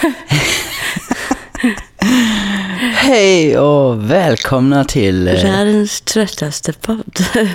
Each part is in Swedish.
Hej och välkomna till... eh, Världens tröttaste podd.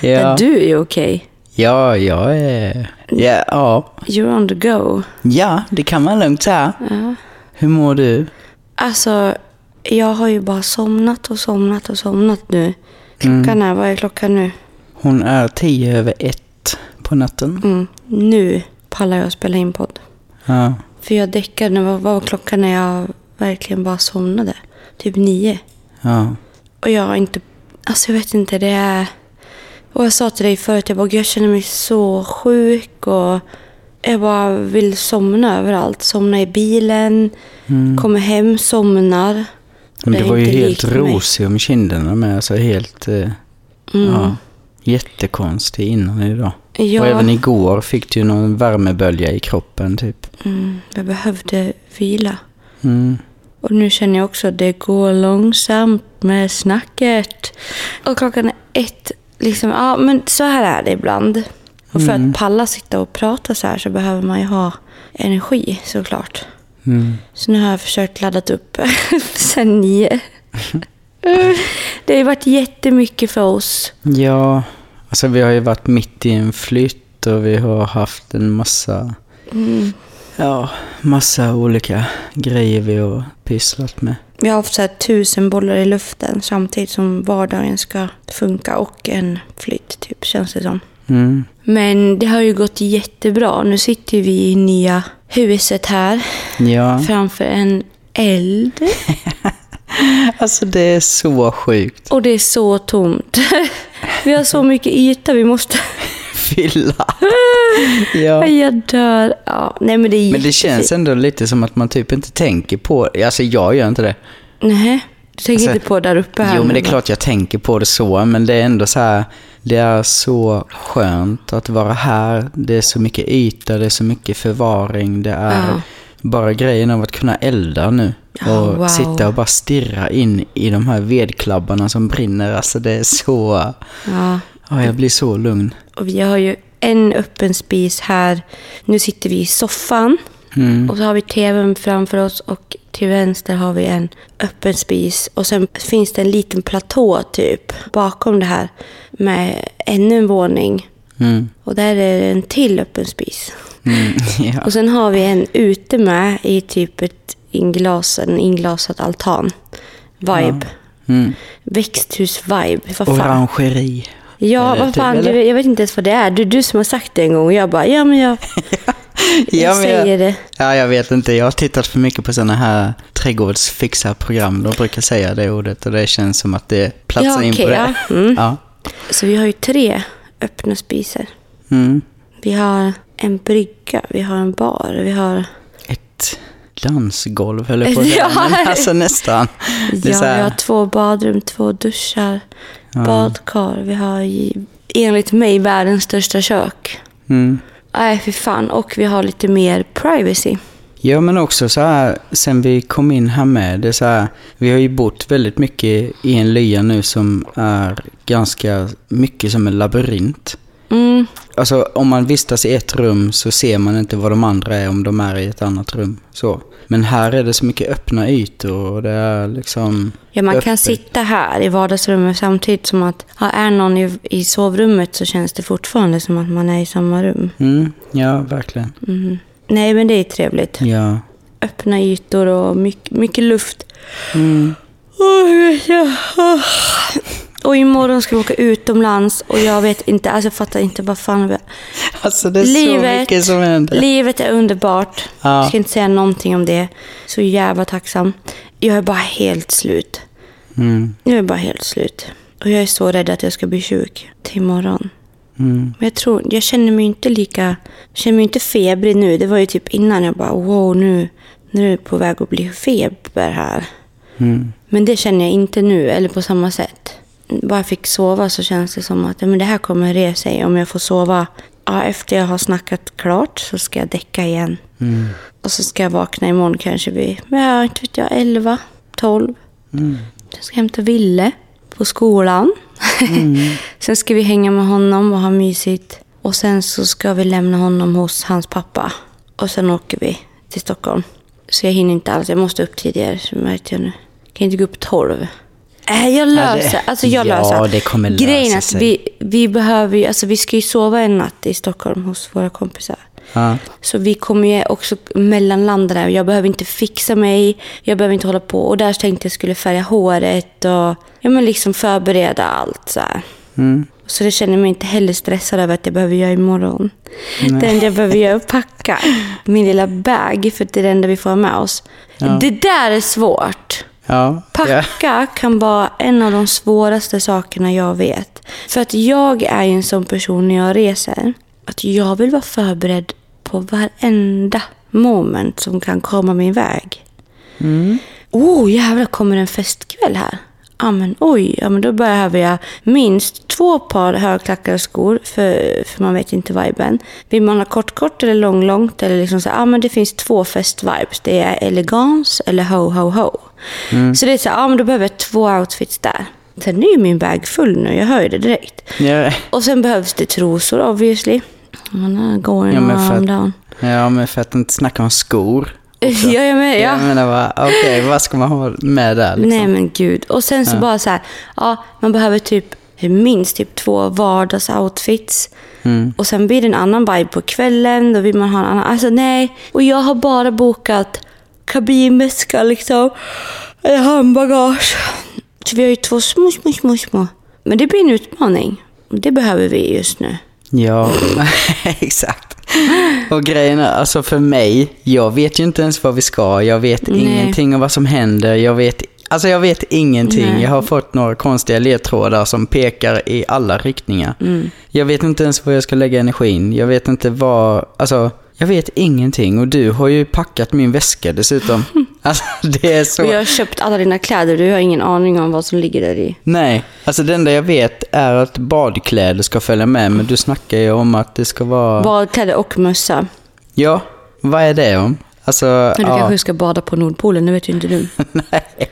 Ja, Men du är okej. ja, jag är... Ja, ja. You're on the go. ja, det kan man lugnt säga. Ja. Hur mår du? Alltså, jag har ju bara somnat och somnat och somnat nu. Klockan är, vad är klockan nu? Hon är tio över ett på natten. Mm. Nu pallar jag att spela in podd. Ja, För jag däckade, vad var klockan när jag verkligen bara somnade? Typ nio. ja. Och jag har inte, alltså jag vet inte, det är... Och jag sa till dig förut, jag bara, jag känner mig så sjuk och jag bara vill somna överallt. Somna i bilen, kommer hem, somnar. Men Det du var ju helt rosig om kinderna med. Alltså helt... Eh, Ja, jättekonstig innan idag. Ja. Och även igår fick du någon värmebölja i kroppen typ. Mm, jag behövde vila. Mm. Och nu känner jag också att det går långsamt med snacket. Och klockan är ett. Liksom, ja, men så här är det ibland. Och för att palla sitta och prata så här så behöver man ju ha energi såklart. Mm. Så nu har jag försökt ladda upp sen nio. Det har ju varit jättemycket för oss. Ja, alltså vi har ju varit mitt i en flytt och vi har haft en massa, Mm. ja, massa olika grejer vi har pysslat med. Vi har haft så tusen bollar i luften samtidigt som vardagen ska funka och en flytt typ känns det som. Mm. Men det har ju gått jättebra. Nu sitter vi i nya huset här Ja, framför en eld. alltså det är så sjukt. Och det är så tomt. Vi har så mycket yta vi måste... Fylla. Ja. Jag dör. Ja, nej men det är Men det känns ändå lite som att man typ inte tänker på Alltså jag gör inte det. Nej, du tänker Alltså, inte på där uppe här Jo, men det är klart jag tänker på det så, men det är ändå så här, det är så skönt att vara här. Det är så mycket yta, det är så mycket förvaring, det är Ja. bara grejen av att kunna elda nu. Och wow. sitta och bara stirra in i de här vedklabbarna som brinner. Alltså det är så, Ja. ja, jag blir så lugn. Och vi har ju en öppen spis här. Nu sitter vi i soffan. Mm. Och så har vi tvn framför oss och till vänster har vi en öppen spis. Och sen finns det en liten platå typ bakom det här med ännu en våning. Mm. Och där är det en till öppen spis. Mm. Ja. Och sen har vi en ute med i typ ett inglas, en inglasad altan. Vibe. Mm. Växthus-vibe. Orangeri. Ja, vad typ, fan, du, jag vet inte ens vad det är. Du, du som har sagt det en gång och jag bara, ja men jag, jag men säger det. Ja, jag vet inte. Jag har tittat för mycket på sådana här trädgårdsfixarprogram. De brukar säga det ordet och det känns som att det platsar Ja, in på det. ja. Mm. Ja. Så vi har ju tre öppna spisar. Mm. Vi har en brygga, vi har en bar, vi har... Ett dansgolv höll jag på att säga. Ja. Alltså nästan. Ja, vi har två badrum, två duschar, badkar. Vi har enligt mig världens största kök. Mm. Nej, fy fan. Och vi har lite mer privacy. Ja, men också så här, sen vi kom in här med, det så här, vi har ju bott väldigt mycket i en lya nu som är ganska mycket som en labyrint. Mm. Alltså om man vistas i ett rum så ser man inte vad de andra är om de är i ett annat rum. Så. Men här är det så mycket öppna ytor och det är liksom... Ja, man kan öppet. sitta här i vardagsrummet samtidigt som att ja, är någon i, i sovrummet så känns det fortfarande som att man är i samma rum. Mm, ja, verkligen. Mhm. Nej, men det är trevligt. Ja. Öppna ytor och mycket, mycket luft. Mm. Vet jag. Åh. Och imorgon ska vi åka utomlands och jag vet inte, alltså jag fattar inte vad fan vi... Alltså det är så mycket som händer. livet är underbart. Ja. Jag ska inte säga någonting om det. Så jävla tacksam. Jag är bara helt slut. Mm, Jag är bara helt slut. Och jag är så rädd att jag ska bli sjuk till imorgon. mm, Men jag tror, jag känner mig inte lika, jag känner mig inte febrig nu. Det var ju typ innan jag bara wow nu, nu är det på väg att bli feber här. mm. Men det känner jag inte nu, eller på samma sätt. Bara jag fick sova så känns det som att men det här kommer re sig. Om jag får sova ja, efter jag har snackat klart så ska jag däcka igen. Mm. Och så ska jag vakna imorgon kanske vid, ja, inte vet jag, 11, 12. Mm. Jag ska hämta Ville på skolan. sen ska vi hänga med honom och ha mysigt. Och sen så ska vi lämna honom hos hans pappa. och sen åker vi till Stockholm. Så jag hinner inte alls. Jag måste upp tidigare, så märkte jag nu. Kan inte gå upp 12. Äh, jag löser. Alltså jag Ja, löser. det kommer lösa Grejen sig. vi, vi behöver ju, alltså vi ska ju sova en natt i Stockholm hos våra kompisar. Ja. Så vi kommer ju också mellanlanda där. Jag behöver inte fixa mig. Jag behöver inte hålla på. Och där tänkte jag skulle färga håret och ja, men liksom förbereda allt. Så. Mm. så det känner mig inte heller stressad över att jag behöver göra imorgon. Det enda jag behöver göra är att packa min lilla bag. För det är det enda vi får med oss. Det där är svårt. Ja. ja. Packa kan vara en av de svåraste sakerna jag vet. För att jag är en sån person när jag reser. Att jag vill vara förberedd på varenda moment som kan komma min väg. Oh, jävlar, kommer en festkväll här? Ja, men oj, ja, men då behöver jag minst två par högklackade skor, för, för man vet inte viben. Vill man ha kort, kort eller lång, långt? Eller liksom så, ja, men det finns två festvibes. Det är elegans eller ho, ho, ho. Så det är så, här, ja, men då behöver jag två outfits där. Sen är ju min bag full nu, jag hör ju det direkt. Ja. Och sen behövs det trosor obviously. Man går Ja, men för down. ja, men för att inte snacka om skor. Ja, jag med, ja. Jag menar bara, okej, vad ska man ha med där liksom? Nej men gud. Och sen så bara så här, ja, man behöver typ minst typ två vardagsoutfits. Mm. Och sen blir det en annan vibe på kvällen, då vill man ha en annan. Alltså nej. Och jag har bara bokat kabinväska liksom. Eller handbagage. Så vi har ju två små, små, små, små. Men det blir en utmaning. Det behöver vi just nu. Ja, exakt. Och grejen är, alltså för mig, jag vet ju inte ens vad vi ska. Jag vet Nej. ingenting om vad som händer. Jag vet, alltså jag vet ingenting. Nej. Jag har fått några konstiga ledtrådar som pekar i alla riktningar. Mm. Jag vet inte ens var jag ska lägga energin. Jag vet inte vad, alltså jag vet ingenting. Och du har ju packat min väska dessutom. Alltså det är så... Och jag har köpt alla dina kläder, du har ingen aning om vad som ligger där i. Nej, alltså det enda jag vet är att badkläder ska följa med. Men du snackar ju om att det ska vara... Badkläder och mössa. Ja, vad är det om? Alltså, Men du ja. kanske ska bada på Nordpolen, det vet ju inte du. Nej.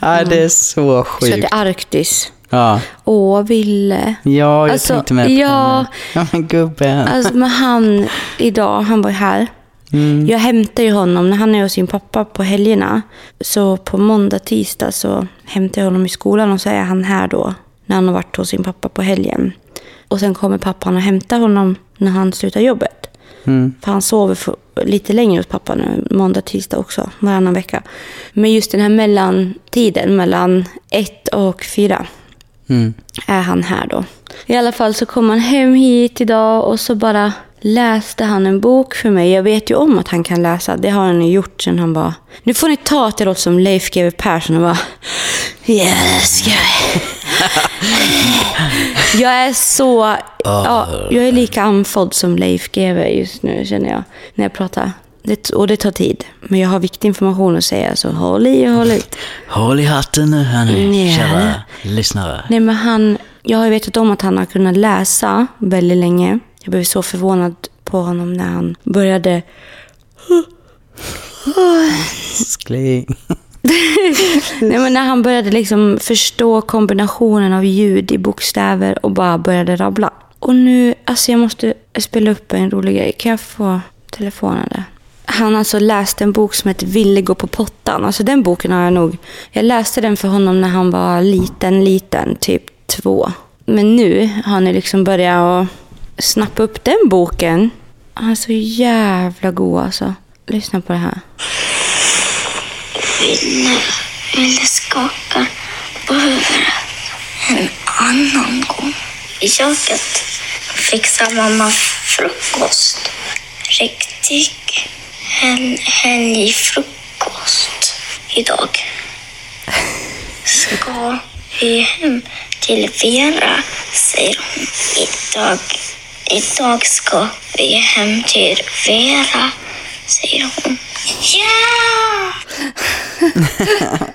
Ja, det är så Så sjukt. det är Arktis. Ja, Åh, Ville. ja jag Alltså, tänkte med på ja. det. Ja, men gubben. Alltså, men han idag, han var här. Mm. Jag hämtar ju honom när han är hos sin pappa på helgerna. Så på måndag, tisdag så hämtar jag honom i skolan och så är han här då. När han har varit hos sin pappa på helgen. Och sen kommer pappan och hämtar honom när han slutar jobbet. Mm. För han sover för, lite längre hos pappa nu, måndag, tisdag också, varannan vecka. Men just den här mellantiden, mellan ett och fyra, Mm. är han här då. I alla fall så kom han hem hit idag och så bara läste han en bok för mig. Jag vet ju om att han kan läsa. Det har han ju gjort sen han var... Nu får ni ta att det låter som Leif GW Persson och bara... Ja, det ska. Jag är så... Ja, jag är lika andfådd som Leif GW just nu känner jag. När jag pratar. Det, och det tar tid. Men jag har viktig information att säga så håll i och håll ut. Håll i hatten nu hörni, Ja. kära lyssnare. Nej men han, jag har ju vetat om att han har kunnat läsa väldigt länge. Jag blev så förvånad på honom när han började... Skling. Nej men när han började liksom förstå kombinationen av ljud i bokstäver och bara började rabbla. Och nu, alltså jag måste spela upp en rolig grej. Kan jag få telefonen där? Han har alltså läst en bok som heter Ville gå på pottan. Alltså den boken har jag nog... Jag läste den för honom när han var liten, liten, typ två. Men nu har han liksom börjat att snappa upp den boken. Han är så jävla god alltså. Lyssna på det här. Ville, ville skaka på huvudet en annan gång. I köket fixar mamma frukost. Riktig hel- helgfrukost idag. Ska vi hem till Vera, säger hon. Idag, idag ska vi hem till Vera, säger hon. Ja!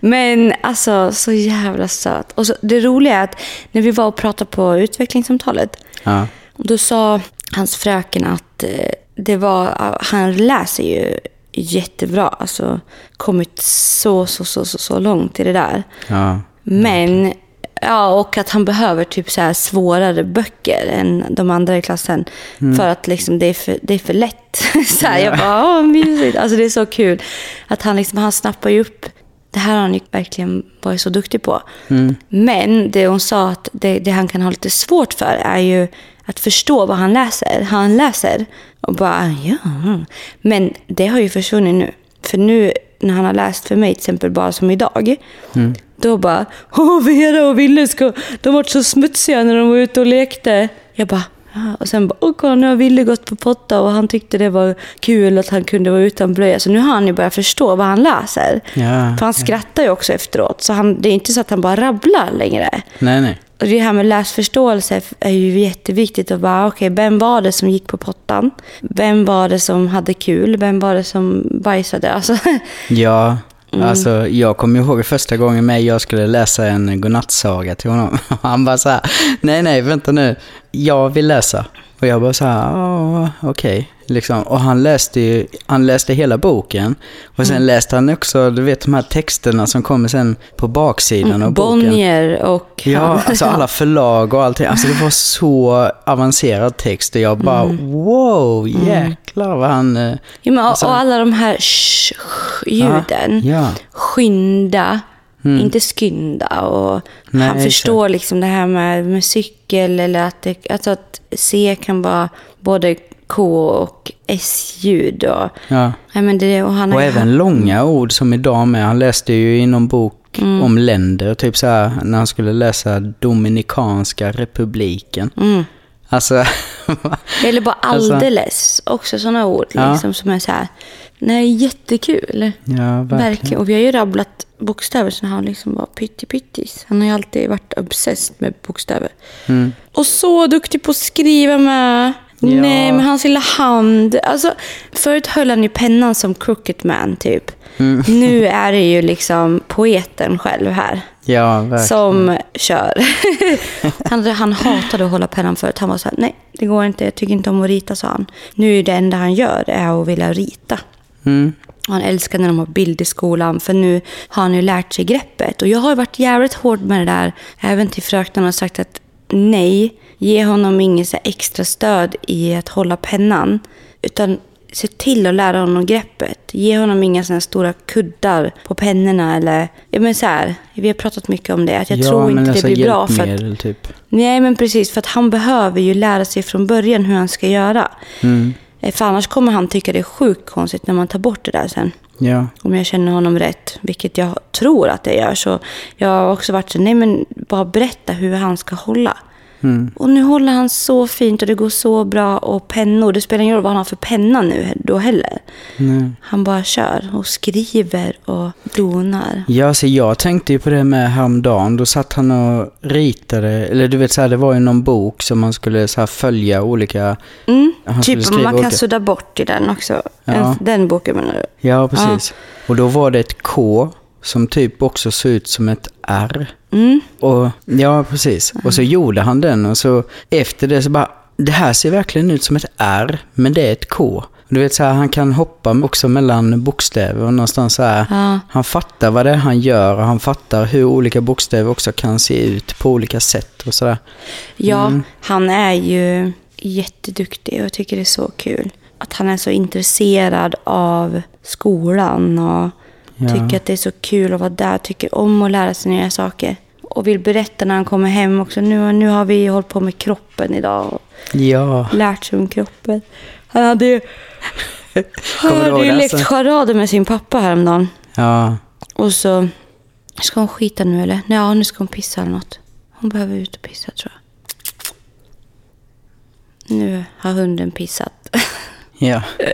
Men alltså så jävla söt. Och så, det roliga är att när vi var och pratade på utvecklingssamtalet. Ja. Då sa hans fröken att eh, det var, han läser ju jättebra. Alltså kommit så, så, så, så, så långt i det där. Ja. Men Ja, och att han behöver typ så här svårare böcker än de andra i klassen. För att liksom det, är för, det är för lätt. så här, Jag bara, åh, mysigt. Alltså det är så kul. Att han, liksom, han snappar ju upp. Det här har han ju verkligen varit så duktig på. Men det hon sa att det, det han kan ha lite svårt för är ju att förstå vad han läser. Han läser och bara, ja. Men det har ju försvunnit nu. För nu när han har läst för mig, till exempel bara som idag. Då bara, åh Vera och Ville ska, de var så smutsiga när de var ute och lekte. Jag bara, ja. Och sen bara, åh kolla nu har Ville gått på potta och han tyckte det var kul att han kunde vara utan blöja. Så nu har han ju börjat förstå vad han läser. Ja, För han skrattar ju också efteråt. Så han, det är inte så att han bara rabblar längre. Nej, nej. Och det här med läsförståelse är ju jätteviktigt att bara, okej, vem var det som gick på pottan? Vem var det som hade kul? Vem var det som bajsade? Alltså, Ja, Mm. alltså jag kommer ihåg första gången med jag skulle läsa en godnattsaga till honom. Han bara så här, nej nej vänta nu, jag vill läsa. Och jag bara så här, "Ja, okej. Liksom. Och han läste ju, han läste hela boken. Och sen läste han också, du vet de här texterna som kommer sen på baksidan av boken. Bonnier och... Ja, alltså alla förlag och allting. Alltså det var så avancerad text och jag bara Mm. wow, jäklar vad han... eh, Ja, men, och, Alltså- och alla de här sh, sh, ljuden. Ja. Skynda, inte skynda. Och Nej, han förstår liksom det här med, med cykel eller att, det, alltså att C kan vara både K och S-ljud. Och, Ja. ja, men det, och han Och är- även långa ord som idag med. Han läste ju i någon bok Mm. om länder, typ så här när han skulle läsa Dominikanska republiken. Mm. Alltså, Eller bara Alltså- alldeles. Också sådana ord Ja. liksom, som är så här. Nej, jättekul. ja verkligen. Verkligen. Och vi har ju rabblat bokstäver sen han liksom var pyttipyttis. Han har ju alltid varit obsessed med bokstäver. Mm. Och så duktig på att skriva med. Ja. Nej, med hans lilla hand. Alltså, förut höll han ju pennan som crooked man typ. Mm. Nu är det ju liksom poeten själv här. Ja, verkligen. Som kör. han, han hatade att hålla pennan förut. Han var så här, nej det går inte, jag tycker inte om att rita, sa han. Nu är det enda han gör är att vilja rita. Mm. Han älskar när de har bild i skolan, för nu har han ju lärt sig greppet. Och jag har varit jävligt hård med det där, även till fröknarna och sagt att nej, ge honom inget extra stöd i att hålla pennan. Utan se till att lära honom greppet. Ge honom inga här stora kuddar på pennorna eller... Ja men så här, vi har pratat mycket om det, att jag ja, tror inte alltså det blir bra för att typ. Nej, men precis. För att han behöver ju lära sig från början hur han ska göra. Mm. Eh, För annars kommer han tycka det är sjukt konstigt när man tar bort det där sen. Ja. Om jag känner honom rätt, vilket jag tror att jag gör. Så jag har också varit så, nej men bara berätta hur han ska hålla. Mm. Och nu håller han så fint och det går så bra. Och pennor, det spelar ingen roll vad han har för penna nu då heller. Nej. Han bara kör och skriver och donar. Ja, så jag tänkte ju på det med häromdagen. Då satt han och ritade, eller du vet så här, det var ju någon bok som man skulle så här följa olika... Mm. Typ man kan olika- sudda bort i den också. Ja. En, den boken menar du? Ja, precis. Och då var det ett K som typ också såg ut som ett R. Mm. Och, ja, precis. Och så gjorde han den och så efter det så bara, det här ser verkligen ut som ett R, men det är ett K. Du vet så här, han kan hoppa också mellan bokstäver och någonstans så här. Ja. Han fattar vad det är han gör och han fattar hur olika bokstäver också kan se ut på olika sätt och sådär. Ja, Mm. han är ju jätteduktig och jag tycker det är så kul. Att han är så intresserad av skolan och Ja. tycker att det är så kul att vara där. Tycker om att lära sig nya saker. Och vill berätta när han kommer hem också. Nu, nu har vi hållit på med kroppen idag och Ja, lärt sig om kroppen. Han hade ju, han hade ju lekt alltså? charader med sin pappa häromdagen. ja, Och så, ska hon skita nu eller? Ja, nu ska hon pissa eller något. Hon behöver ut och pissa tror jag. Nu har hunden pissat. ja.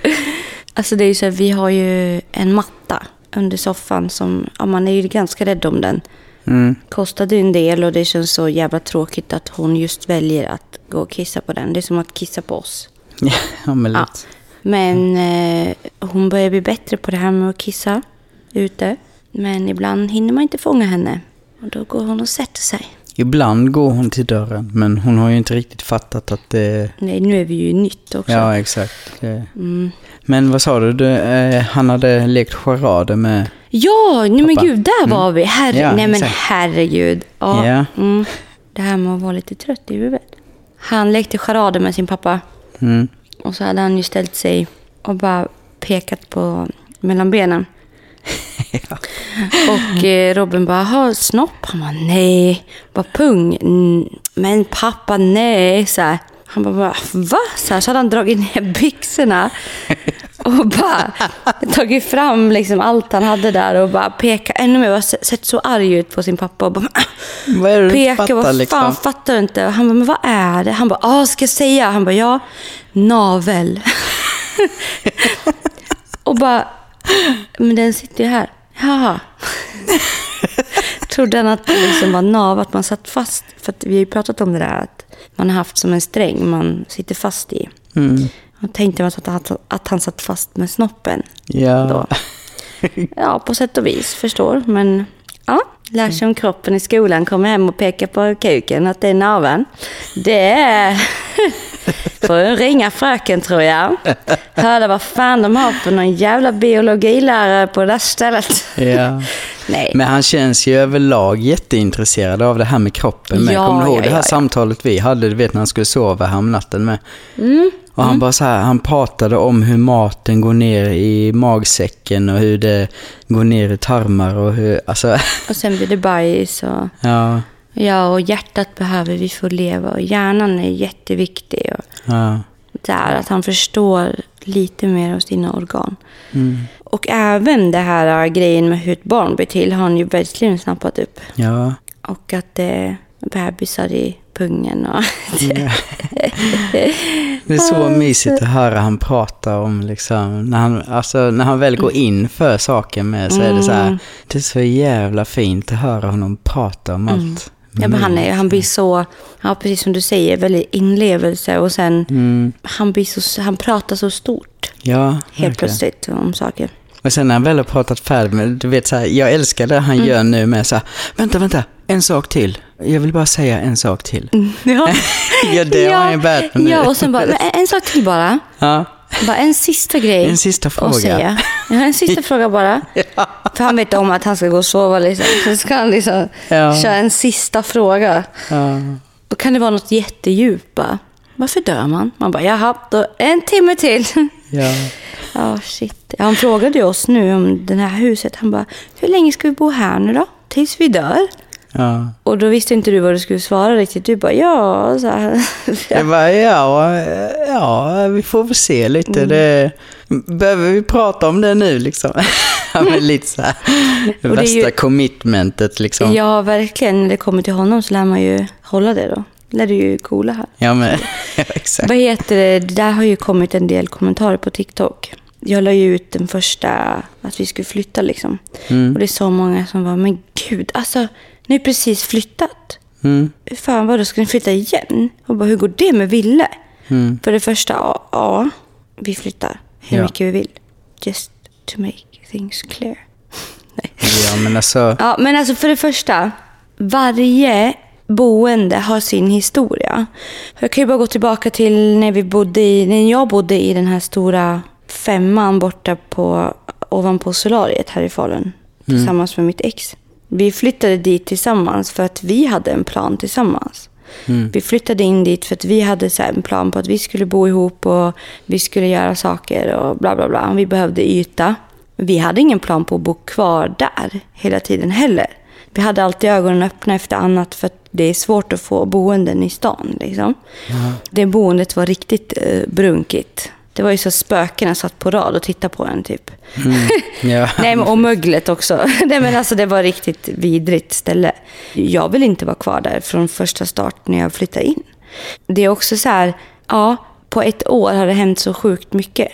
Alltså det är ju så här, vi har ju en matta under soffan som, ja man är ju ganska rädd om den. Mm. Kostade ju en del och det känns så jävla tråkigt att hon just väljer att gå och kissa på den. Det är som att kissa på oss. Ja, men Ja. lite. Men eh, hon börjar bli bättre på det här med att kissa ute. Men ibland hinner man inte fånga henne. Och då går hon och sätter sig. Ibland går hon till dörren, men hon har ju inte riktigt fattat att det... Nej, nu är vi ju nytt också. Ja, exakt. Det... Mm. Men vad sa du? du eh, han hade lekt charader med... Ja, nej men gud, där var vi. Herre, Ja, nej men exakt. herregud. Ja. Ja. Mm. Det här med att vara lite trött i huvudet. Han lekte charader med sin pappa. Mm. Och så hade han ju ställt sig och bara pekat på mellan benen. Och eh, Robin bara, ha snopp? Han bara, nej. Bara pung? "Mm, Men pappa, nej. Så här. Han bara, va? Så, här, så hade han dragit ner byxorna och bara tagit fram liksom allt han hade där och bara pekat ännu mer. Bara se- sett så arg ut på sin pappa och bara, Vad är det peka, fattar vad liksom? fan fattar du inte? Han bara, men vad är det? Han bara, ah, ska jag säga? Han bara, ja, navel. och bara, men den sitter ju här. Jaha. Trodde han att det liksom var nav, att man satt fast. För att vi har ju pratat om det där att man har haft som en sträng man sitter fast i. Mm. Och tänkte man att han, att han satt fast med snoppen. Ja. Då. Ja, på sätt och vis, förstår. Men ja, lär sig om kroppen i skolan, kommer hem och pekar på kuken att det är naveln. Det är... Får ringa fröken tror jag. Höra vad fan de har för någon jävla biologilärare på det där stället. ja. Nej. Men han känns ju överlag jätteintresserad av det här med kroppen med. Ja, Kommer du ihåg ja, det här ja, samtalet vi hade, du vet när han skulle sova här om natten med? Mm. Och han bara så här, han pratade om hur maten går ner i magsäcken och hur det går ner i tarmar och hur, alltså, Och sen blir det bajs och... ja, Ja, och hjärtat behöver vi få leva och hjärnan är jätteviktig. Och ja, där, att han förstår lite mer av sina organ. mm, Och även det här äh, grejen med hur ett barn blir till har han ju verkligen snappat upp. ja, Och att det är bebisar i pungen och... ja. Det är så mysigt att höra han prata om liksom, när han, alltså, när han väl går in för saken med så är det så här, det är så jävla fint att höra honom prata om allt. Ja, men han, är, han blir så, ja, precis som du säger, väldigt inlevelse och sen Mm, han, blir så, han pratar så stort ja, helt verkligen. plötsligt om saker. Och sen när han väl har pratat färdigt med, du vet så här, jag älskar det han gör nu med så här, vänta, vänta, en sak till. Jag vill bara säga en sak till. Ja, ja, det har han ju börjat med. Ja, och sen bara, en sak till bara. Ja, Bara en sista grej. en sista fråga. säga. Ja, en sista fråga bara. För han vet om att han ska gå och sova liksom. Så ska han liksom Ja. köra en sista fråga. Ja, Då kan det vara något jättedjupa. Varför dör man? Man bara, jaha, då en timme till. ja, Ja, shit. Han frågade ju oss nu om det här huset. Han bara, hur länge ska vi bo här nu då? Tills vi dör? Ja. Och då visste inte du vad du skulle svara riktigt. Du bara, ja, så här. Jag bara, ja, ja, vi får väl se lite. Mm. Det, behöver vi prata om det nu liksom? lite så här, det värsta ju- commitmentet liksom. Ja, verkligen. När det kommer till honom så lär man ju hålla det då. Lär du ju coola här. Ja, men ja, exakt. Vad heter det? Det där har ju kommit en del kommentarer på TikTok. Jag la ju ut den första, att vi skulle flytta liksom. Mm. Och det är så många som var, men gud, alltså, ni har precis flyttat. Mm, fan var det, ska ni flytta igen? Och bara, hur går det med Ville? mm. För det första, ja, ja vi flyttar hur Ja. mycket vi vill. Just to make things clear. Nej. Ja, men alltså, Ja, men alltså för det första, varje boende har sin historia. Jag kan ju bara gå tillbaka till när vi bodde i, när jag bodde i den här stora femman borta på, ovanpå solariet här i Falun. Tillsammans med mitt ex. Vi flyttade dit tillsammans för att vi hade en plan tillsammans. Vi flyttade in dit för att vi hade så en plan på att vi skulle bo ihop och vi skulle göra saker och bla bla bla. Vi behövde yta. Vi hade ingen plan på att bo kvar där hela tiden heller. Vi hade alltid ögonen öppna efter annat för att det är svårt att få boenden i stan. Liksom. Det boendet var riktigt eh, brunkigt. Det var ju så spökena satt på rad och tittade på en typ. ja. Nej, men, och möglet också. Nej, men alltså, det var riktigt vidrigt ställe. Jag vill inte vara kvar där från första start när jag flyttade in. Det är också så här, ja, på ett år har det hänt så sjukt mycket.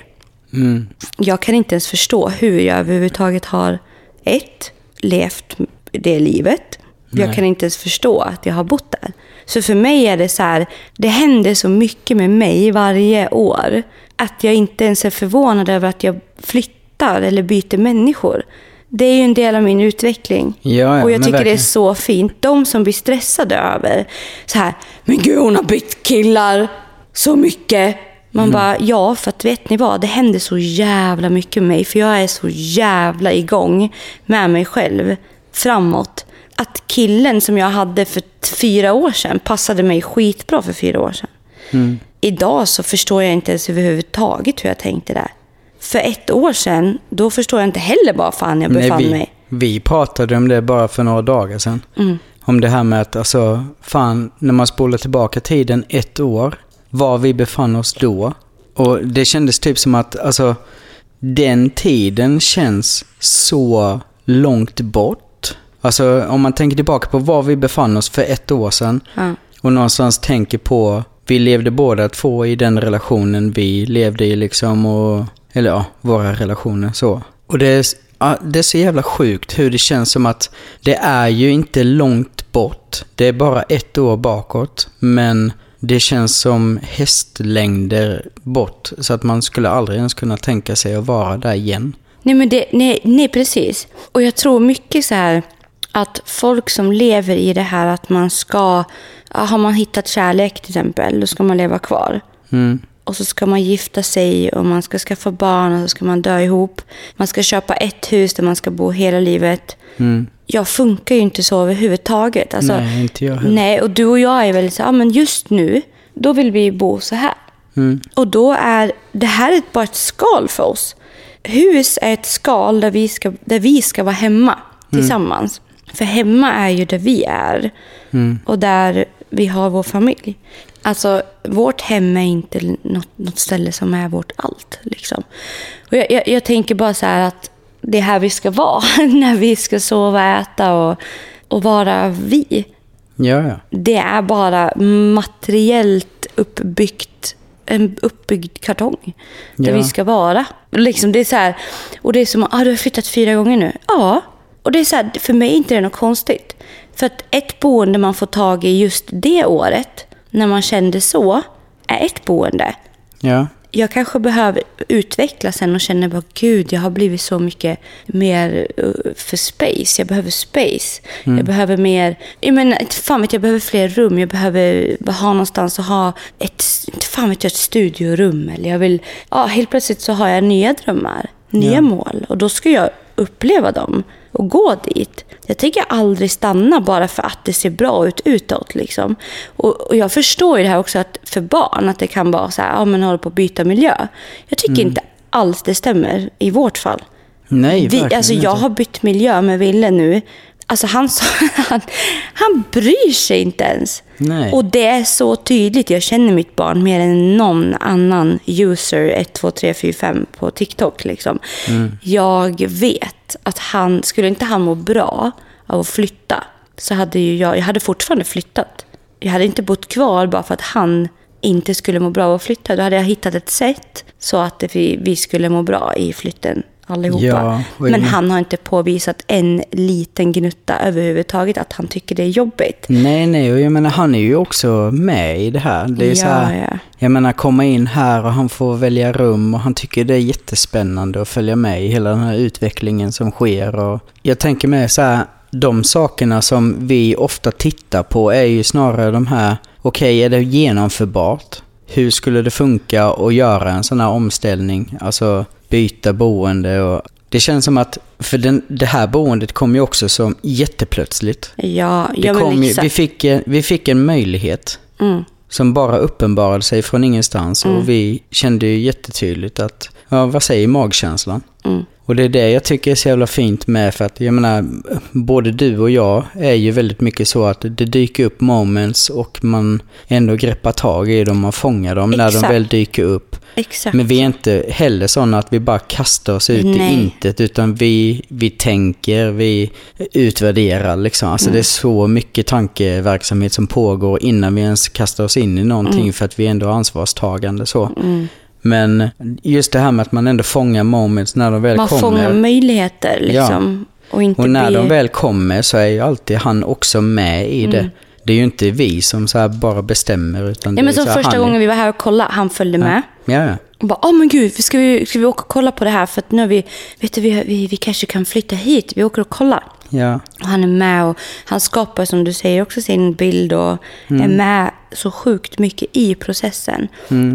Mm, Jag kan inte ens förstå hur jag överhuvudtaget har, ett, levt det livet. Jag kan inte ens förstå att jag har bott där. Så för mig är det så här, det händer så mycket med mig varje år. Att jag inte ens är förvånad över att jag flyttar eller byter människor. Det är ju en del av min utveckling. Ja, ja, och jag tycker det är verkligen. så fint. De som blir stressade över så här, men gud hon har bytt killar så mycket. Man Mm. bara, ja för att vet ni vad, det händer så jävla mycket med mig. För jag är så jävla igång med mig själv framåt. Att killen som jag hade för fyra år sedan passade mig skitbra för fyra år sedan. Mm. Idag så förstår jag inte ens överhuvudtaget hur jag tänkte där. För ett år sedan, då förstår jag inte heller var fan jag befann vi, mig. vi pratade om det bara för några dagar sedan. Mm. Om det här med att, alltså, fan, när man spolar tillbaka tiden ett år, var vi befann oss då. Och det kändes typ som att, alltså, den tiden känns så långt bort. Alltså, om man tänker tillbaka på var vi befann oss för ett år sedan Ja. och någonstans tänker på, vi levde båda två i den relationen vi levde i liksom och, eller ja, våra relationer så. Och det är, ja, det är så jävla sjukt hur det känns som att det är ju inte långt bort. Det är bara ett år bakåt, men det känns som hästlängder bort. Så att man skulle aldrig ens kunna tänka sig att vara där igen. Nej, men det, nej, nej, precis. Och jag tror mycket så här att folk som lever i det här att man ska, har man hittat kärlek till exempel, då ska man leva kvar. Mm. Och så ska man gifta sig och man ska skaffa barn och så ska man dö ihop. Man ska köpa ett hus där man ska bo hela livet. Mm. Jag funkar ju inte så överhuvudtaget. Alltså, Nej, inte jag heller. Nej, och du och jag är väldigt så, ja men just nu, då vill vi bo så här. Mm. Och då är det här är bara ett skal för oss. Hus är ett skal där vi ska, där vi ska vara hemma tillsammans. För hemma är ju där vi är och där vi har vår familj. Alltså, vårt hem är inte något, något ställe som är vårt allt. Liksom. Och jag, jag, jag tänker bara så här att det är här vi ska vara när vi ska sova, äta och, och vara vi Ja, ja. det är bara materiellt uppbyggt, en uppbyggd kartong. Där Ja. vi ska vara. Liksom det är så här, och det är som att ah, du har flyttat fyra gånger nu. Ja, och det är så här, för mig är inte det något konstigt. För att ett boende man får tag i just det året, när man kände så, är ett boende. Ja. Jag kanske behöver utvecklas sen och känner bara gud, jag har blivit så mycket mer uh, för space. Jag behöver space. Jag behöver mer, jag menar, inte fan vet jag, jag behöver fler rum. Jag behöver ha någonstans att ha ett, inte fan vet jag, ett studiorum. Eller jag vill, ja, helt plötsligt så har jag nya drömmar, nya Ja. mål. Och då ska jag uppleva dem och gå dit. Jag tänker aldrig stanna bara för att det ser bra ut utåt. Liksom. Och, och jag förstår ju det här också att för barn, att det kan vara så här, ja men håller på att byta miljö. Jag tycker inte alls det stämmer i vårt fall. Nej, Vi, alltså jag har bytt miljö med Ville nu. Alltså han, sa, han, han bryr sig inte ens. Nej. Och det är så tydligt. Jag känner mitt barn mer än någon annan user 1, 2, 3, 4, 5 på TikTok. Liksom. Mm. Jag vet att han, skulle inte han må bra av att flytta så hade ju jag, jag hade fortfarande flyttat. Jag hade inte bott kvar bara för att han inte skulle må bra av att flytta. Då hade jag hittat ett sätt så att vi, vi skulle må bra i flytten allihopa. Ja, Men han har inte påvisat en liten gnutta överhuvudtaget att han tycker det är jobbigt. Nej, nej, och jag menar han är ju också med i det här. Det är Ja, så här, ja. Jag menar komma in här och han får välja rum och han tycker det är jättespännande att följa med i hela den här utvecklingen som sker. Och jag tänker med så här, de sakerna som vi ofta tittar på är ju snarare de här, okej är det genomförbart? Hur skulle det funka att göra en sån här omställning? Alltså byta boende och det känns som att, för den, det här boendet kom ju också som jätteplötsligt. Ja, Det ja kom ju, vi, fick, eh, vi fick en möjlighet Mm. som bara uppenbarade sig från ingenstans och vi kände ju jättetydligt att, ja vad säger magkänslan? Mm. Och det är det jag tycker är så jävla fint med för att jag menar, både du och jag är ju väldigt mycket så att det dyker upp moments och man ändå greppar tag i dem och fångar dem när de Exakt. väl dyker upp. Exakt. Men vi är inte heller sådana att vi bara kastar oss ut Nej. i intet utan vi, vi tänker, vi utvärderar liksom. Alltså Mm. det är så mycket tankeverksamhet som pågår innan vi ens kastar oss in i någonting Mm. för att vi ändå är ansvarstagande så. Men just det här med att man ändå fångar moments när de väl Man kommer. fångar möjligheter liksom. Och inte Och när blir... de väl kommer så är ju alltid han också med i det. det är ju inte vi som så bara bestämmer. Utan det men som första han- gången vi var här och kollade, han följde med. Ja, ja. Och bara, åh men gud, ska vi, ska vi åka och kolla på det här? För att nu vi, vet du, vi, vi, vi kanske kan flytta hit. Vi åker och kollar. Ja. Och han är med och han skapar, som du säger, också sin bild och är med så sjukt mycket i processen.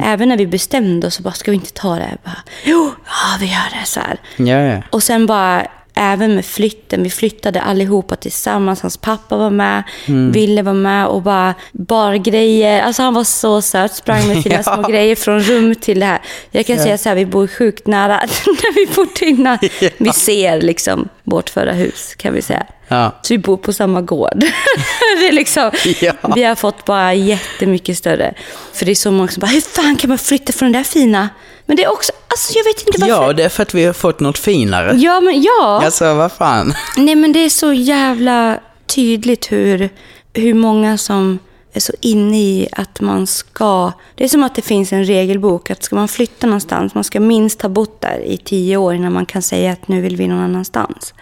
Även när vi bestämde oss så bara, ska vi inte ta det? Bara, jo, ja vi gör det. Så här. Ja, ja. Och sen bara, även med flytten, vi flyttade allihopa tillsammans. Hans pappa var med, Ville var med och bara bar grejer. Alltså han var så söt, sprang med sina Ja. små grejer från rum till det här. Jag kan säga så här, vi bor sjukt nära när vi bodde innan. Ja. Vi ser liksom vårt förra hus, kan vi säga. Ja. Så vi bor på samma gård. det är liksom, Ja. Vi har fått bara jättemycket större. För det är så många som bara, hur fan kan man flytta från det där fina? Men det är också, alltså jag vet inte varför. ja, det är för att vi har fått något finare. Ja, men ja. Alltså, vad fan. Nej, men det är så jävla tydligt hur, hur många som är så inne i att man ska... Det är som att det finns en regelbok att ska man flytta någonstans, man ska minst ha bott där i tio år innan man kan säga att nu vill vi någon annanstans.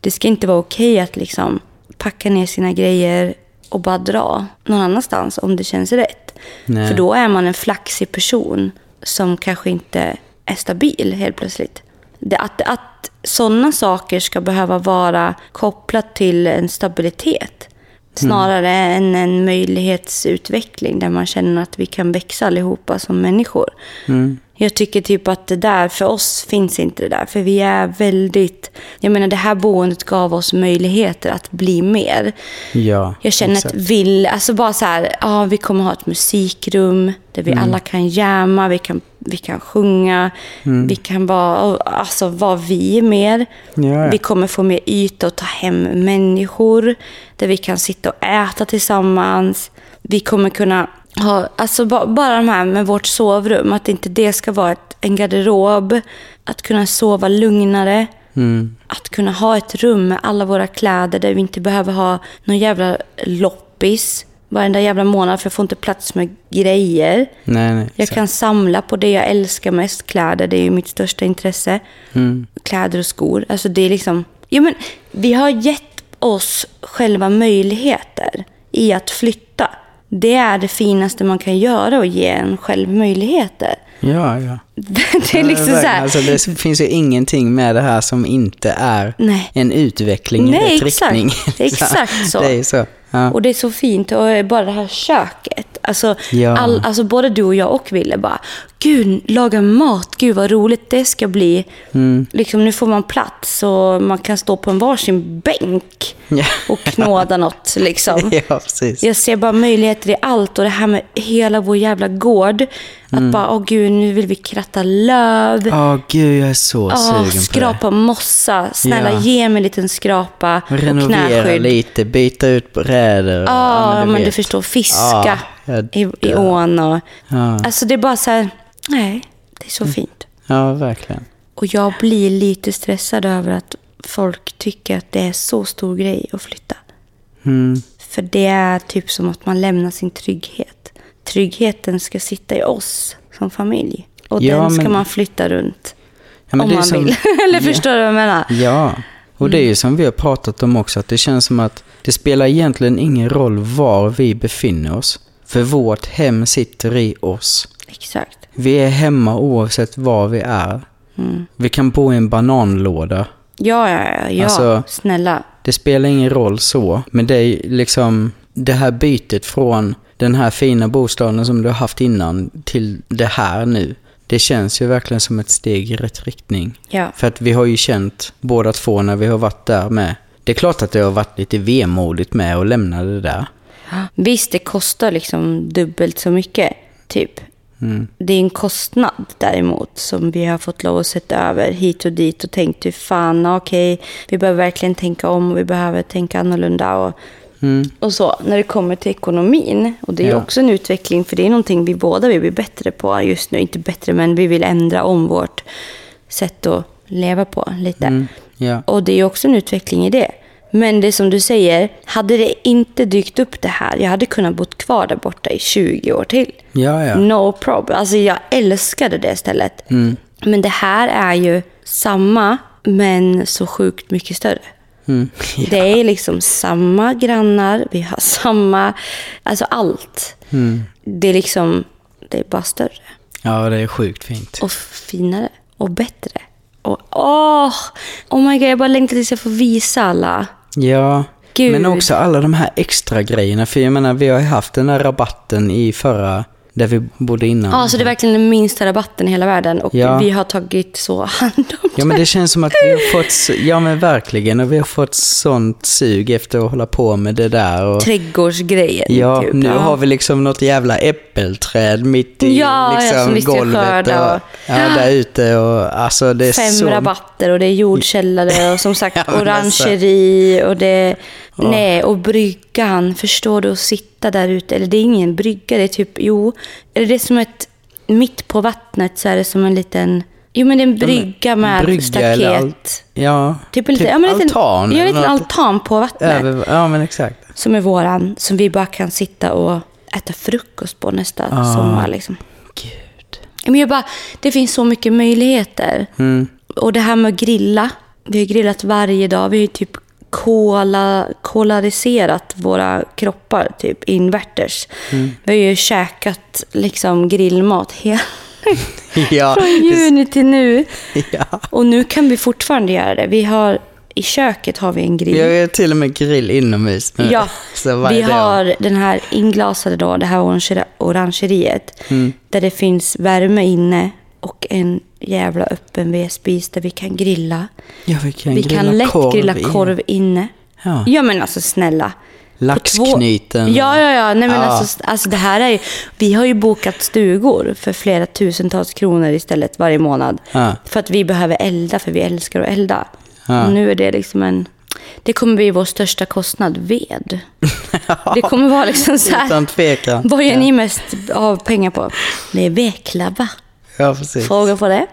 Det ska inte vara okej att liksom packa ner sina grejer och bara dra någon annanstans om det känns rätt. Nej. För då är man en flaxig person som kanske inte är stabil helt plötsligt. Det, att, att sådana saker ska behöva vara kopplat till en stabilitet. Snarare än en möjlighetsutveckling där man känner att vi kan växa allihopa som människor. Jag tycker typ att det där, för oss finns inte det där. För vi är väldigt, jag menar det här boendet gav oss möjligheter att bli mer. Ja, Jag känner exakt. att vill, alltså bara så här, ja vi kommer ha ett musikrum där vi alla kan jamma, vi kan, vi kan sjunga, vi kan vara, alltså vara vi mer. Ja, ja. Vi kommer få mer yta att ta hem människor, där vi kan sitta och äta tillsammans. Vi kommer kunna ha, alltså ba, bara de här med vårt sovrum, att inte det ska vara ett, en garderob, att kunna sova lugnare. Att kunna ha ett rum med alla våra kläder där vi inte behöver ha någon jävla loppis varenda jävla månad för jag får inte plats med grejer. Nej, nej. Jag kan samla på det jag älskar mest, kläder. Det är ju mitt största intresse. Kläder och skor. Alltså det är liksom... Ja, men vi har gett oss själva möjligheter i att flytta. Det är det finaste man kan göra och ge en själv möjligheter. Ja, ja. Det är liksom så här... Alltså, det finns ju ingenting med det här som inte är Nej. en utveckling Nej, i rätt exakt. riktning. Exakt så. Det är så. Ja. Och det är så fint. Och bara det här köket. Alltså, Ja. all, alltså både du och jag och Ville bara, gud, laga mat, gud vad roligt det ska bli. Mm. Liksom, nu får man plats och man kan stå på en varsin bänk och knåda något. Liksom. ja. Jag ser bara möjligheter i allt och det här med hela vår jävla gård. Att Mm. bara, åh gud, nu vill vi kratta löv. Åh gud, jag är så sugen på det. skrapa mossa. Snälla Ja. ge mig en liten skrapa och Renovera knäskydd. lite, byta ut brädor. Ja, men, du förstår. Fiska jag i, i ån och... Ja. Alltså det är bara så här... Nej, det är så Mm. fint. Ja, verkligen. Och jag blir lite stressad över att folk tycker att det är så stor grej att flytta. Mm. För det är typ som att man lämnar sin trygghet. Tryggheten ska sitta i oss som familj. Och Ja, den ska men- man flytta runt. Ja, om man som- vill. Eller Ja. förstår du vad jag menar? Ja, och det är ju som vi har pratat om också, att det känns som att det spelar egentligen ingen roll var vi befinner oss. För vårt hem sitter i oss. Exakt. Vi är hemma oavsett var vi är. Mm. Vi kan bo i en bananlåda. Ja, ja, ja. ja. Alltså- Snälla. Det spelar ingen roll så, men det är liksom det här bytet från den här fina bostaden som du har haft innan till det här nu. Det känns ju verkligen som ett steg i rätt riktning. Ja. För att vi har ju känt båda två när vi har varit där med. Det är klart att det har varit lite vemodigt med att lämna det där. Visst, det kostar liksom dubbelt så mycket, typ. Mm. Det är en kostnad däremot som vi har fått lov att sätta över hit och dit och tänkt hur fan, okej, vi behöver verkligen tänka om och vi behöver tänka annorlunda och, och så. När det kommer till ekonomin, och det är Ja. också en utveckling för det är någonting vi båda vill bli bättre på just nu. Inte bättre, men vi vill ändra om vårt sätt att leva på lite. Ja. Och det är också en utveckling i det. Men det som du säger, hade det inte dykt upp det här, jag hade kunnat bo kvar där borta i 20 år till. Ja, ja. No problem. Alltså jag älskade det stället. Men det här är ju samma, men så sjukt mycket större. Mm. Det är liksom samma grannar, vi har samma, alltså allt. Mm. Det är liksom, det är bara större Ja, det är sjukt fint. och finare och bättre. Och åh, oh my god, jag bara längtar tills jag får visa alla. Ja, Gud. men också alla de här extra grejerna. För jag menar, vi har ju haft den där rabatten i förra, där vi bodde innan. Ja, så det är verkligen den minsta rabatten i hela världen och Ja. vi har tagit så hand om Ja men det känns som att vi har fått, ja men verkligen, och vi har fått sånt sug efter att hålla på med det där. Och, trädgårdsgrejen. ja, typ. nu Ja. har vi liksom något jävla äppelträd mitt i Ja, ja, liksom, ska golvet. och, och- ja, där ute och alltså det är Fem så... rabatter och det är jordkällare och som sagt Ja, alltså. orangeri och det... Nej, och bryggan. Förstår du? Att sitta där ute. Eller det är ingen brygga, det är typ... Jo, är det som ett... Mitt på vattnet så är det som en liten... Jo, men det är en brygga med brygga staket. eller allt. Ja, Typ en liten, ja, en liten, altan. Ja, en eller liten altan på vattnet. Över, ja men exakt. Som är våran. Som vi bara kan sitta och äta frukost på nästa Ah. sommar. Liksom. Gud. Men jag bara, det finns så mycket möjligheter. Mm. Och det här med att grilla. Vi har grillat varje dag. Vi har typ kola, kolariserat våra kroppar, typ invärters. Mm. Vi har ju käkat liksom grillmat hela, Ja, från juni till nu. ja. Och nu kan vi fortfarande göra det. Vi har, I köket har vi en grill. Vi har till och med grill inomhus nu. Ja, vi har den här inglasade då, det här orange- orangeriet. Mm. Där det finns värme inne och en jävla öppen vedspis där vi kan grilla. Ja, vi kan vi grilla kan lätt korv grilla korv inne. Ja. Ja men alltså snälla. Laxknyten. Ja, ja, ja. Nej, men Ja. Alltså, alltså det här är ju, vi har ju bokat stugor för flera tusentals kronor istället varje månad. Ja. För att vi behöver elda, för vi älskar att elda. Ja. Och nu är det liksom en... Det kommer bli vår största kostnad, ved. Det kommer vara liksom så här... Utan tvekan. Vad gör ni mest av pengar på? Det är vedklabbar. Ja, precis. Fråga på det.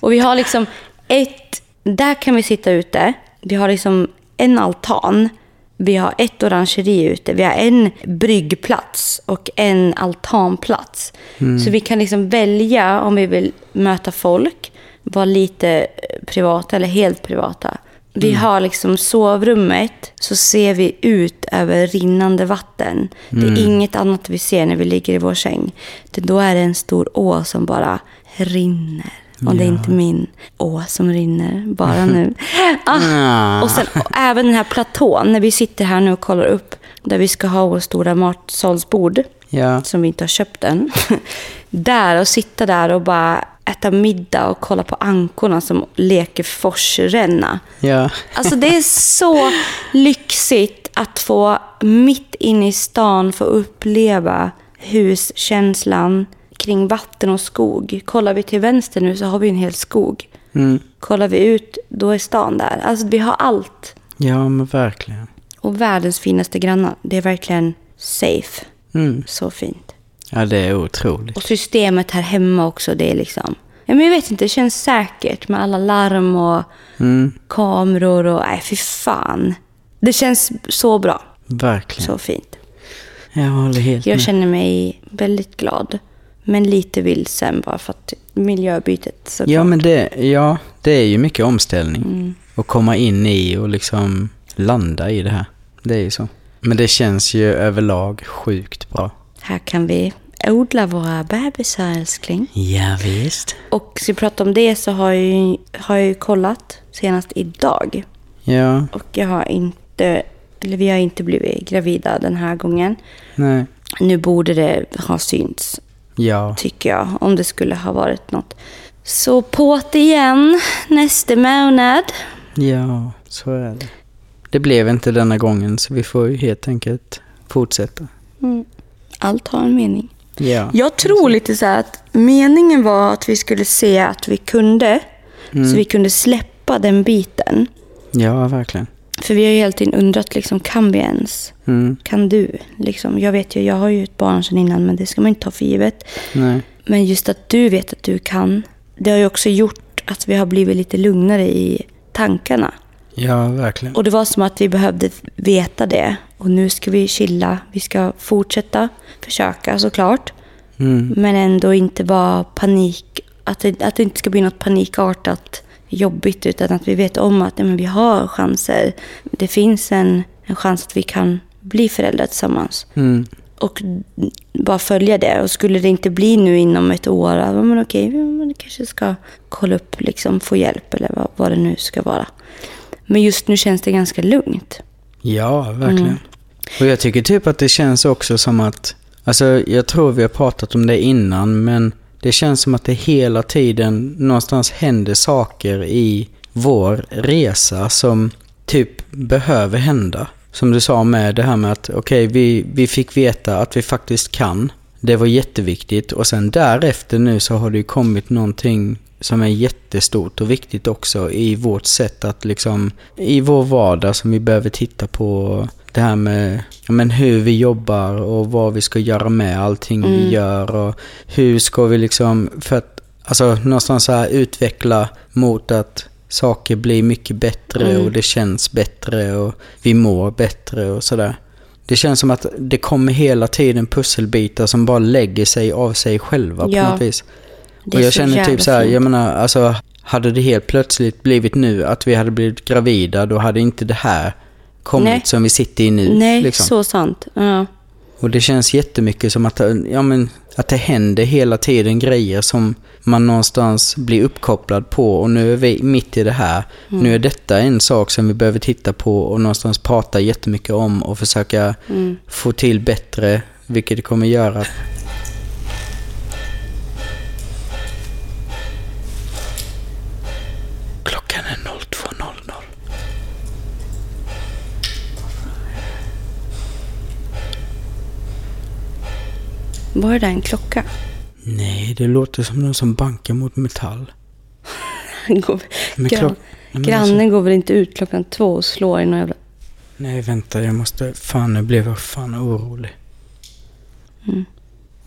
Och vi har liksom ett... Där kan vi sitta ute. Vi har liksom en altan. Vi har ett orangeri ute. Vi har en bryggplats och en altanplats. Så vi kan liksom välja om vi vill möta folk, vara lite privata eller helt privata. Vi har liksom sovrummet, så ser vi ut över rinnande vatten. Det är inget annat vi ser när vi ligger i vår säng. Det, då är det en stor å som bara rinner. Och det är inte min å som rinner, bara nu. Ah. Ah. Och, sen, och även den här platån, när vi sitter här nu och kollar upp, där vi ska ha vår stora matsalsbord, Ja. som vi inte har köpt än. där och sitta där och bara äta middag och kolla på ankorna som leker forsränna. Ja. Alltså det är så lyxigt att få mitt inne i stan få uppleva huskänslan kring vatten och skog. Kollar vi till vänster nu så har vi en hel skog. Mm. Kollar vi ut, då är stan där. Alltså vi har allt. ja, men verkligen. Och världens finaste grannar. Det är verkligen safe. Mm. Så fint. Ja, det är otroligt. Och systemet här hemma också, det är liksom... Ja, men jag vet inte, det känns säkert med alla larm och Mm. kameror och... Nej, fy fan. Det känns så bra. Verkligen. Så fint. Jag håller helt Jag med. känner mig väldigt glad. Men lite vilsen bara för att miljöbytet såklart. Ja, men det, ja, det är ju mycket omställning. Mm. Att komma in i och liksom landa i det här. Det är ju så. Men det känns ju överlag sjukt bra. Här kan vi odla våra bebisar älskling. Ja, visst. Och ska vi prata om det så har jag ju, har jag kollat senast idag. Ja, Och jag har inte, eller vi har inte blivit gravida den här gången. nej. Nu borde det ha synts, Ja, tycker jag, om det skulle ha varit något. Så på't igen nästa månad. ja, så är det. Det blev inte denna gången så vi får ju helt enkelt fortsätta. Mm. Allt har en mening. Ja, Jag tror lite så att meningen var att vi skulle se att vi kunde, så vi kunde släppa den biten. ja verkligen. För vi har ju hela tiden undrat, liksom, kan vi ens? Mm, Kan du? Liksom, jag vet ju, jag har ju ett barn sedan innan, men det ska man inte ta för givet. nej. Men just att du vet att du kan, det har ju också gjort att vi har blivit lite lugnare i tankarna. Ja, verkligen. Och det var som att vi behövde veta det. Och nu ska vi chilla. Vi ska fortsätta försöka såklart. Mm, Men ändå inte vara panik. Att det, att det inte ska bli något panikartat jobbigt utan att vi vet om att men vi har chanser. Det finns en, en chans att vi kan bli föräldrar tillsammans. Mm. Och bara följa det. Och skulle det inte bli nu inom ett år, ja, men okej, men det kanske ska kolla upp, liksom, få hjälp eller vad, vad det nu ska vara. Men just nu känns det ganska lugnt. Ja, verkligen. Mm. Och jag tycker typ att det känns också som att, alltså jag tror vi har pratat om det innan, men det känns som att det hela tiden någonstans händer saker i vår resa som typ behöver hända. Som du sa med det här med att okej, vi, vi fick veta att vi faktiskt kan. Det var jätteviktigt och sen därefter nu så har det ju kommit någonting som är jättestort och viktigt också i vårt sätt att liksom, i vår vardag som vi behöver titta på. Det här med men hur vi jobbar och vad vi ska göra med allting vi gör och hur ska vi liksom, för att alltså någonstans så här utveckla mot att saker blir mycket bättre och det känns bättre och vi mår bättre och sådär. Det känns som att det kommer hela tiden pusselbitar som bara lägger sig av sig själva på Ja. något vis. Och jag känner typ så här, jag menar, alltså hade det helt plötsligt blivit nu att vi hade blivit gravida, då hade inte det här kommit Nej. som vi sitter i nu. Nej, liksom. så sant. Ja. Och det känns jättemycket som att, ja, men, att det händer hela tiden grejer som man någonstans blir uppkopplad på. Och nu är vi mitt i det här. Mm. Nu är detta en sak som vi behöver titta på och någonstans prata jättemycket om och försöka Mm. få till bättre, vilket det kommer göra. Klockan är 02.00. Var det där en klocka? Nej, det låter som någon som bankar mot metall. Går, Men gran, Nej, men grannen alltså- går väl inte ut klockan två och slår i någon jävla... Nej, vänta, jag måste... Fan, nu blev jag fan orolig.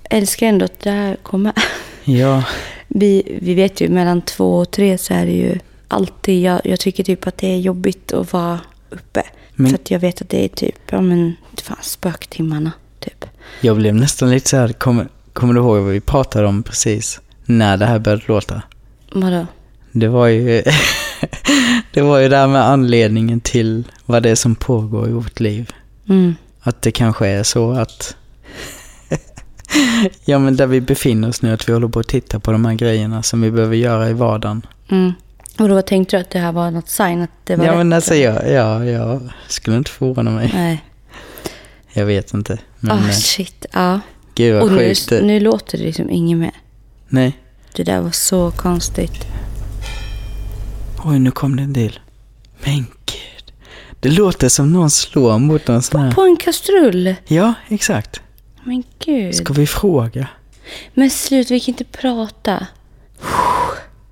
Älskar ändå att det här kommer. Ja, Vi, vi vet ju mellan två och tre så är det ju alltid... Jag, jag tycker typ att det är jobbigt att vara uppe. Men- För att jag vet att det är typ, ja men, fan spöktimmarna typ. Jag blev nästan lite så här... Kommer, kommer du ihåg vad vi pratade om precis? När det här började låta? Vadå? Det var ju... det var ju det här med anledningen till vad det är som pågår i vårt liv. Mm. Att det kanske är så att... ja, men där vi befinner oss nu, att vi håller på att titta på de här grejerna som vi behöver göra i vardagen. Mm. Och då tänkte du att det här var något sign att det var Ja, rätt? men alltså jag, ja, jag skulle inte förvåna mig. Nej. Jag vet inte. Men eh, shit, ja. gud vad Och nu, sjukt. nu låter det liksom inget mer. Nej. Det där var så konstigt. Oj, nu kom det en del. Men gud. Det låter som någon slår mot någon sån här... På en kastrull? Ja, exakt. Men gud. Ska vi fråga? Men slut, vi kan inte prata.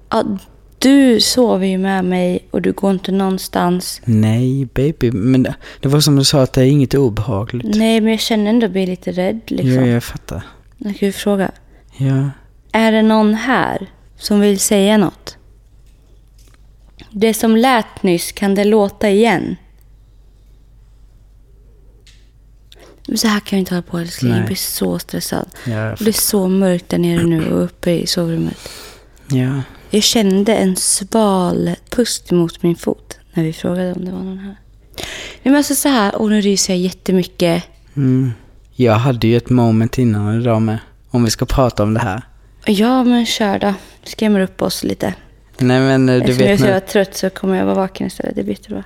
Ja, du sover ju med mig och du går inte någonstans. Nej, baby. Men det, det var som du sa att det är inget obehagligt. Nej, men jag känner ändå att jag blir lite rädd liksom. Ja, jag fattar. Jag kan ju fråga. Ja. Är det någon här som vill säga något? Det som lät nyss, kan det låta igen? Så här kan jag inte hålla på älskling. Jag blir så stressad. Ja, jag Det blir så mörkt där nere nu och uppe i sovrummet. ja. Jag kände en sval pust mot min fot när vi frågade om det var någon här. Nej, men alltså så här, och nu ryser jag jättemycket. Mm. Jag hade ju ett moment innan idag med. Om vi ska prata om det här. Ja, men kör då. Skrämmer upp oss lite. Nej, men eh, du Eftersom jag är vet så trött så kommer jag vara vaken istället. Det blir jättebra.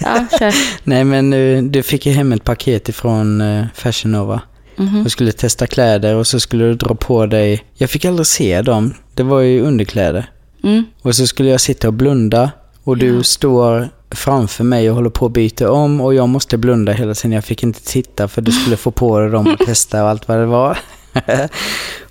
Ja, kör. Nej, men eh, du fick ju hem ett paket ifrån eh, Fashion Nova. Mhm. Du skulle testa kläder och så skulle du dra på dig... Jag fick aldrig se dem. Det var ju underkläder. Mm. Och så skulle jag sitta och blunda och du Ja. står framför mig och håller på att byta om och jag måste blunda hela tiden. Jag fick inte titta för du skulle få på dig dem och testa och allt vad det var.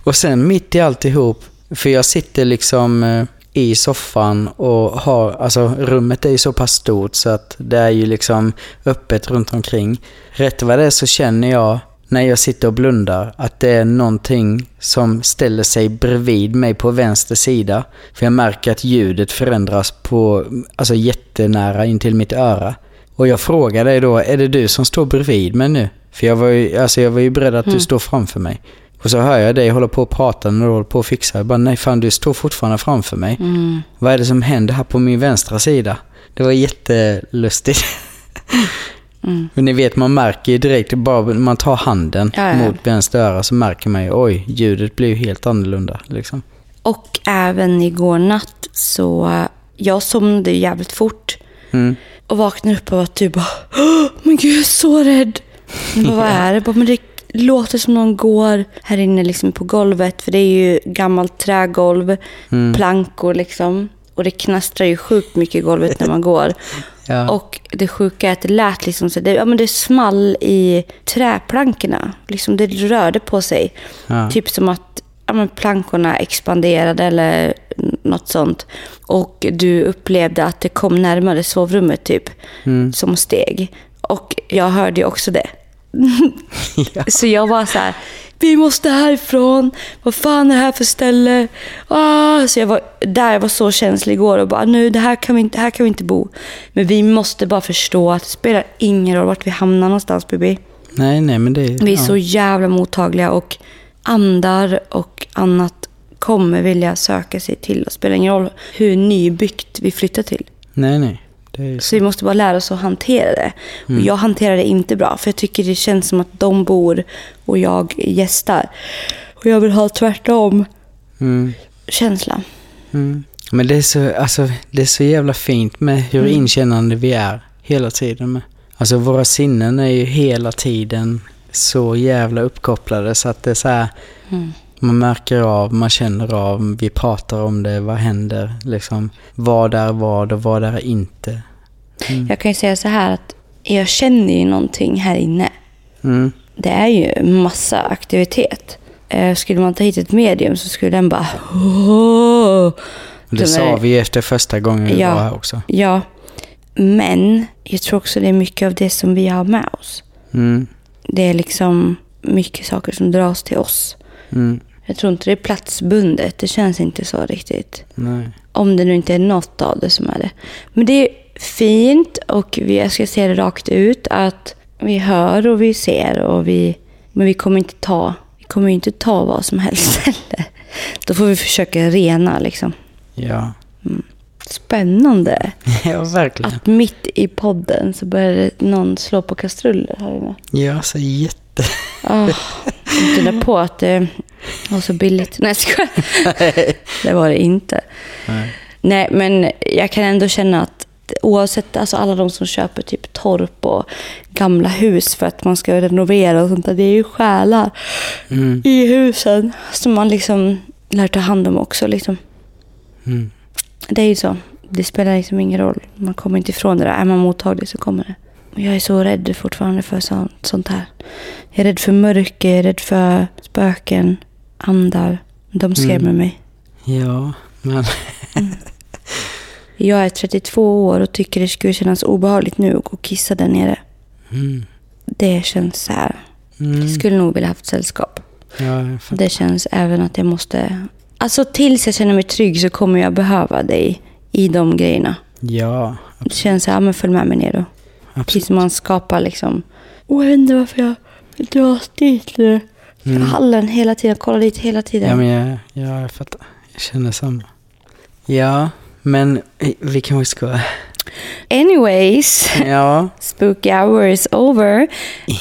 och sen mitt i alltihop, för jag sitter liksom eh, i soffan och har, alltså rummet är ju så pass stort så att det är ju liksom öppet runt omkring. Rätt vad det är så känner jag när jag sitter och blundar att det är någonting som ställer sig bredvid mig på vänster sida. För jag märker att ljudet förändras på, alltså jättenära in till mitt öra. Och jag frågar dig då, är det du som står bredvid mig nu? För jag var ju, alltså jag var ju beredd att du står framför mig. Och så hör jag dig hålla på och prata när du håller på och fixar. Jag bara, nej fan du står fortfarande framför mig. Mm. Vad är det som händer här på min vänstra sida? Det var jättelustigt. Mm. Men ni vet, man märker ju direkt, bara man tar handen Ja, ja. mot vänster öra så märker man ju, oj, ljudet blir ju helt annorlunda. Liksom. Och även igår natt så, jag somnade jävligt fort. Mm. Och vaknade upp av att du bara, "Åh, men gud jag är så rädd. Jag bara, vad är det? Bara, men det låter som någon går här inne liksom på golvet. För det är ju gammalt trägolv, plankor liksom. Och det knastrar ju sjukt mycket i golvet när man går. Ja. Och det sjuka är att det lät liksom så, det, ja, men det small i träplankorna. Liksom det rörde på sig. Ja. Typ som att ja, men plankorna expanderade eller något sånt. Och du upplevde att det kom närmare sovrummet typ. Som steg. Och jag hörde ju också det. Så jag var så här, vi måste härifrån. Vad fan är det här för ställe? Ah, så jag var där, jag var så känslig igår och bara, nu det här kan vi inte, här kan vi inte bo. Men vi måste bara förstå att det spelar ingen roll vart vi hamnar någonstans, Bibi. Nej, nej, men det är... Vi är ja. så jävla mottagliga och andar och annat kommer vilja söka sig till oss. spelar ingen roll hur nybyggt vi flyttar till. Nej, nej. Så vi måste bara lära oss att hantera det. Och jag hanterar det inte bra, för jag tycker det känns som att de bor och jag gästar. Och jag vill ha tvärtom Mm. känsla. Mm. Men det är, så, alltså, det är så jävla fint med hur Mm. inkännande vi är hela tiden. Med. Alltså våra sinnen är ju hela tiden så jävla uppkopplade så att det är så här, Mm. Man märker av, man känner av, vi pratar om det, vad händer, liksom, vad är vad och vad är inte. Jag kan ju säga så här att jag känner ju någonting här inne. Mm. Det är ju massa aktivitet. Eh, Skulle man ta hit ett medium så skulle den bara... Det sa vi efter första gången vi Ja. var här också. Ja, men jag tror också det är mycket av det som vi har med oss. Mm. Det är liksom mycket saker som dras till oss. Mm. Jag tror inte det är platsbundet. Det känns inte så riktigt. Nej. Om det nu inte är något av det som är det. Men det är fint och vi, jag ska säga det rakt ut att vi hör och vi ser och vi... Men vi kommer inte ta, vi kommer inte ta vad som helst heller. Då får vi försöka rena liksom. Ja. Spännande. ja, verkligen. Att mitt i podden så började någon slå på kastruller här inne. Ja, så jätte... Oh, inte på att det var så billigt. Nej, jag. Det var det inte. Nej. Nej, men jag kan ändå känna att oavsett alltså alla de som köper typ torp och gamla hus för att man ska renovera och sånt där, det är ju själar Mm. i husen som man liksom lär ta hand om också. Liksom. Mm. Det är ju så. Det spelar liksom ingen roll. Man kommer inte ifrån det där. Är man mottaglig så kommer det. Jag är så rädd fortfarande för sånt, sånt här. Jag är rädd för mörker, jag är rädd för spöken, andar. De skrämmer mig. Ja, men... Jag är 32 år och tycker det skulle kännas obehagligt nu att gå och kissa där nere. Mm. Det känns så här. Mm. Jag skulle nog vilja haft sällskap. Ja. Det känns även att jag måste... Alltså tills jag känner mig trygg så kommer jag behöva dig i de grejerna. ja Det känns så här, men följ med mig ner då. absolut. Tills man skapar liksom... Åh, jag vet inte varför jag dras dit nu. Mm. Hallen hela tiden, kolla dit hela tiden. Ja, men jag, ja, jag fattar. Jag känner samma. Ja, men eh, vi kanske ska... Anyways, Ja. spooky hour is over.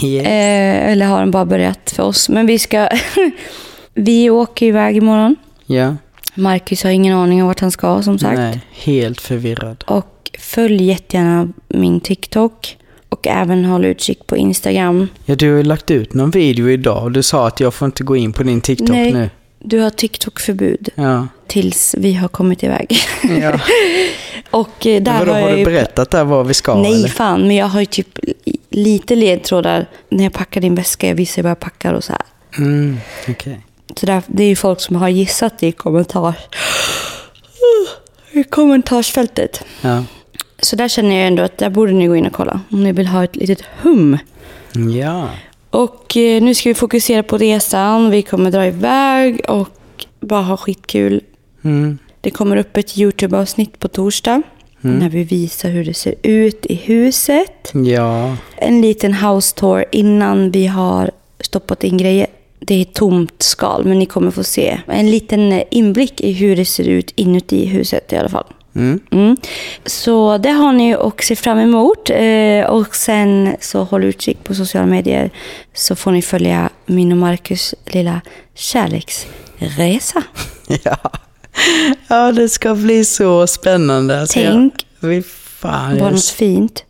Yes. Eh, eller har den bara börjat för oss. Men vi ska... vi åker iväg imorgon. Ja. Marcus har ingen aning om vart han ska som sagt. Nej, helt förvirrad. Och följ jättegärna min TikTok. Och även håll utkik på Instagram. Ja, du har ju lagt ut någon video idag och du sa att jag får inte gå in på din TikTok Nej. nu. Du har TikTok-förbud Ja. tills vi har kommit iväg. ja. och eh, där Men vadå, har jag har ju... du berättat där var vi ska? Nej, eller? fan. Men jag har ju typ lite ledtrådar när jag packar din väska. Jag visar vad jag packar och så här. Mm, okej. Så där, det är ju folk som har gissat i kommentar... i kommentarsfältet. Ja. Så där känner jag ändå att där borde ni gå in och kolla. Om ni vill ha ett litet hum. Ja. Och eh, nu ska vi fokusera på resan. Vi kommer dra iväg och bara ha skitkul. Mm. Det kommer upp ett YouTube-avsnitt på torsdag. När vi visar hur det ser ut i huset. Ja. En liten house tour innan vi har stoppat in grejer. det är tomt skal, men ni kommer få se en liten inblick i hur det ser ut inuti huset i alla fall. Mm. Mm. Så det har ni att se fram emot. Eh, och sen så håll utkik på sociala medier så får ni följa min och Marcus lilla kärleksresa. Ja. ja, det ska bli så spännande. Alltså, Tänk Jag, fan. Något fint.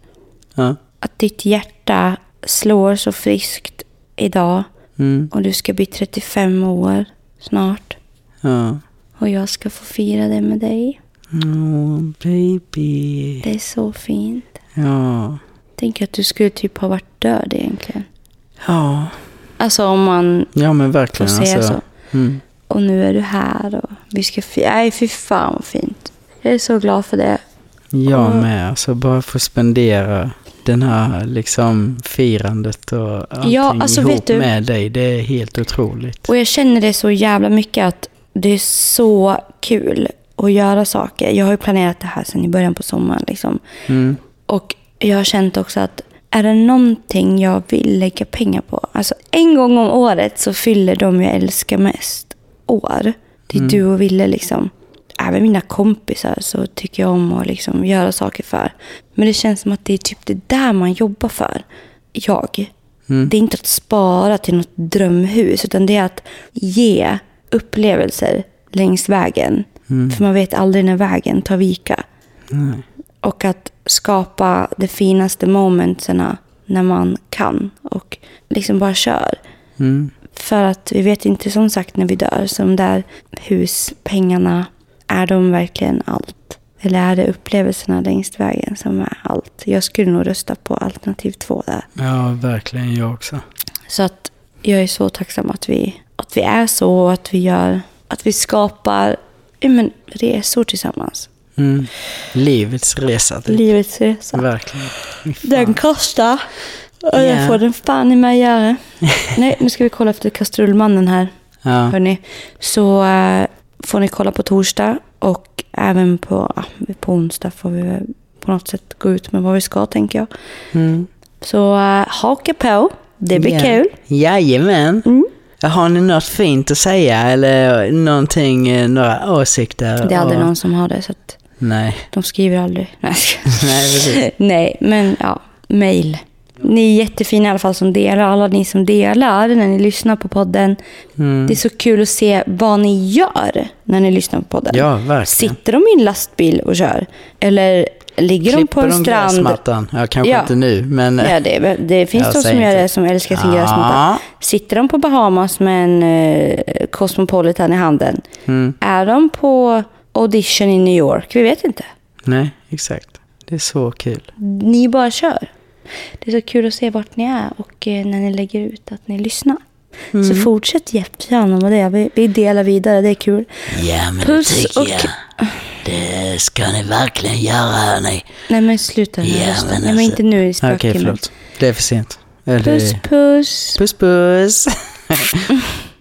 ja. Att ditt hjärta slår så friskt idag Mm. och du ska bli 35 år snart. Ja. Och jag ska få fira det med dig. Oh, baby. Det är så fint. Ja. Tänk att du skulle typ ha varit död egentligen. Ja. Alltså om man Ja, men får verkligen. säga Alltså. så. Mm. Och nu är du här och vi ska. Nej, fy fan vad fint. Jag är så glad för det. Jag Och- med. Alltså bara få spendera den här liksom firandet och allting Ja, alltså, ihop vet du- med dig. Det är helt otroligt. Och jag känner det så jävla mycket att det är så kul att göra saker. Jag har ju planerat det här sedan i början på sommaren. Liksom. Mm. Och jag har känt också att är det någonting jag vill lägga pengar på? Alltså en gång om året så fyller de jag älskar mest år. Det är du och Ville liksom. Även mina kompisar så tycker jag om att liksom göra saker för. Men det känns som att det är typ det där man jobbar för. Jag. Det är inte att spara till något drömhus utan det är att ge upplevelser längs vägen. För man vet aldrig när vägen tar vika. Nej. Och att skapa de finaste momentserna när man kan. Och liksom bara kör. Mm. För att vi vet inte som sagt när vi dör. Så de där huspengarna, är de verkligen allt? Eller är det upplevelserna längs vägen som är allt? Jag skulle nog rösta på alternativ två där. Ja, verkligen jag också. Så att jag är så tacksam att vi, att vi är så och att vi gör, att vi skapar men, resor tillsammans. Mm. Livets resa. Typ. Livets resa. Verkligen. Fan. Den kostar. Och Ja. det får den fan i mig göra. Nej, nu ska vi kolla efter kastrullmannen här. Ja. Hörni. Så äh, får ni kolla på torsdag och även på, ja, på onsdag får vi på något sätt gå ut med vad vi ska tänker jag. Mm. Så äh, haka på. Det blir Ja. kul. Jajamän. Mm. Har ni något fint att säga eller någonting, eh, några åsikter? Det är aldrig Och- någon som har det så att Nej. de skriver aldrig. Nej. Nej, precis. Nej, men ja, mail. Ni är jättefina i alla fall som delar. Alla ni som delar när ni lyssnar på podden. Mm. Det är så kul att se vad ni gör när ni lyssnar på podden. Ja, verkligen. Sitter de i en lastbil och kör? Eller ligger de på en strand? gräsmattan? Ja, kanske Ja. inte nu, men... Ja, det, det finns Jag de som gör det, som älskar sin Ja. gräsmatta. Sitter de på Bahamas med en eh, Cosmopolitan i handen? Mm. Är de på audition i New York? Vi vet inte. Nej, exakt. Det är så kul. Ni bara kör. Det är så kul att se vart ni är och eh, när ni lägger ut att ni lyssnar. Mm. Så fortsätt jättegärna med det. Vi, vi delar vidare, det är kul. Ja, men Puss och... Det ska ni verkligen göra, hörni. Nej men sluta nu. Ja, men Nej men alltså- inte nu i Okej, spöktimmen. förlåt. Det är för sent. Eller... Puss puss. Puss, puss.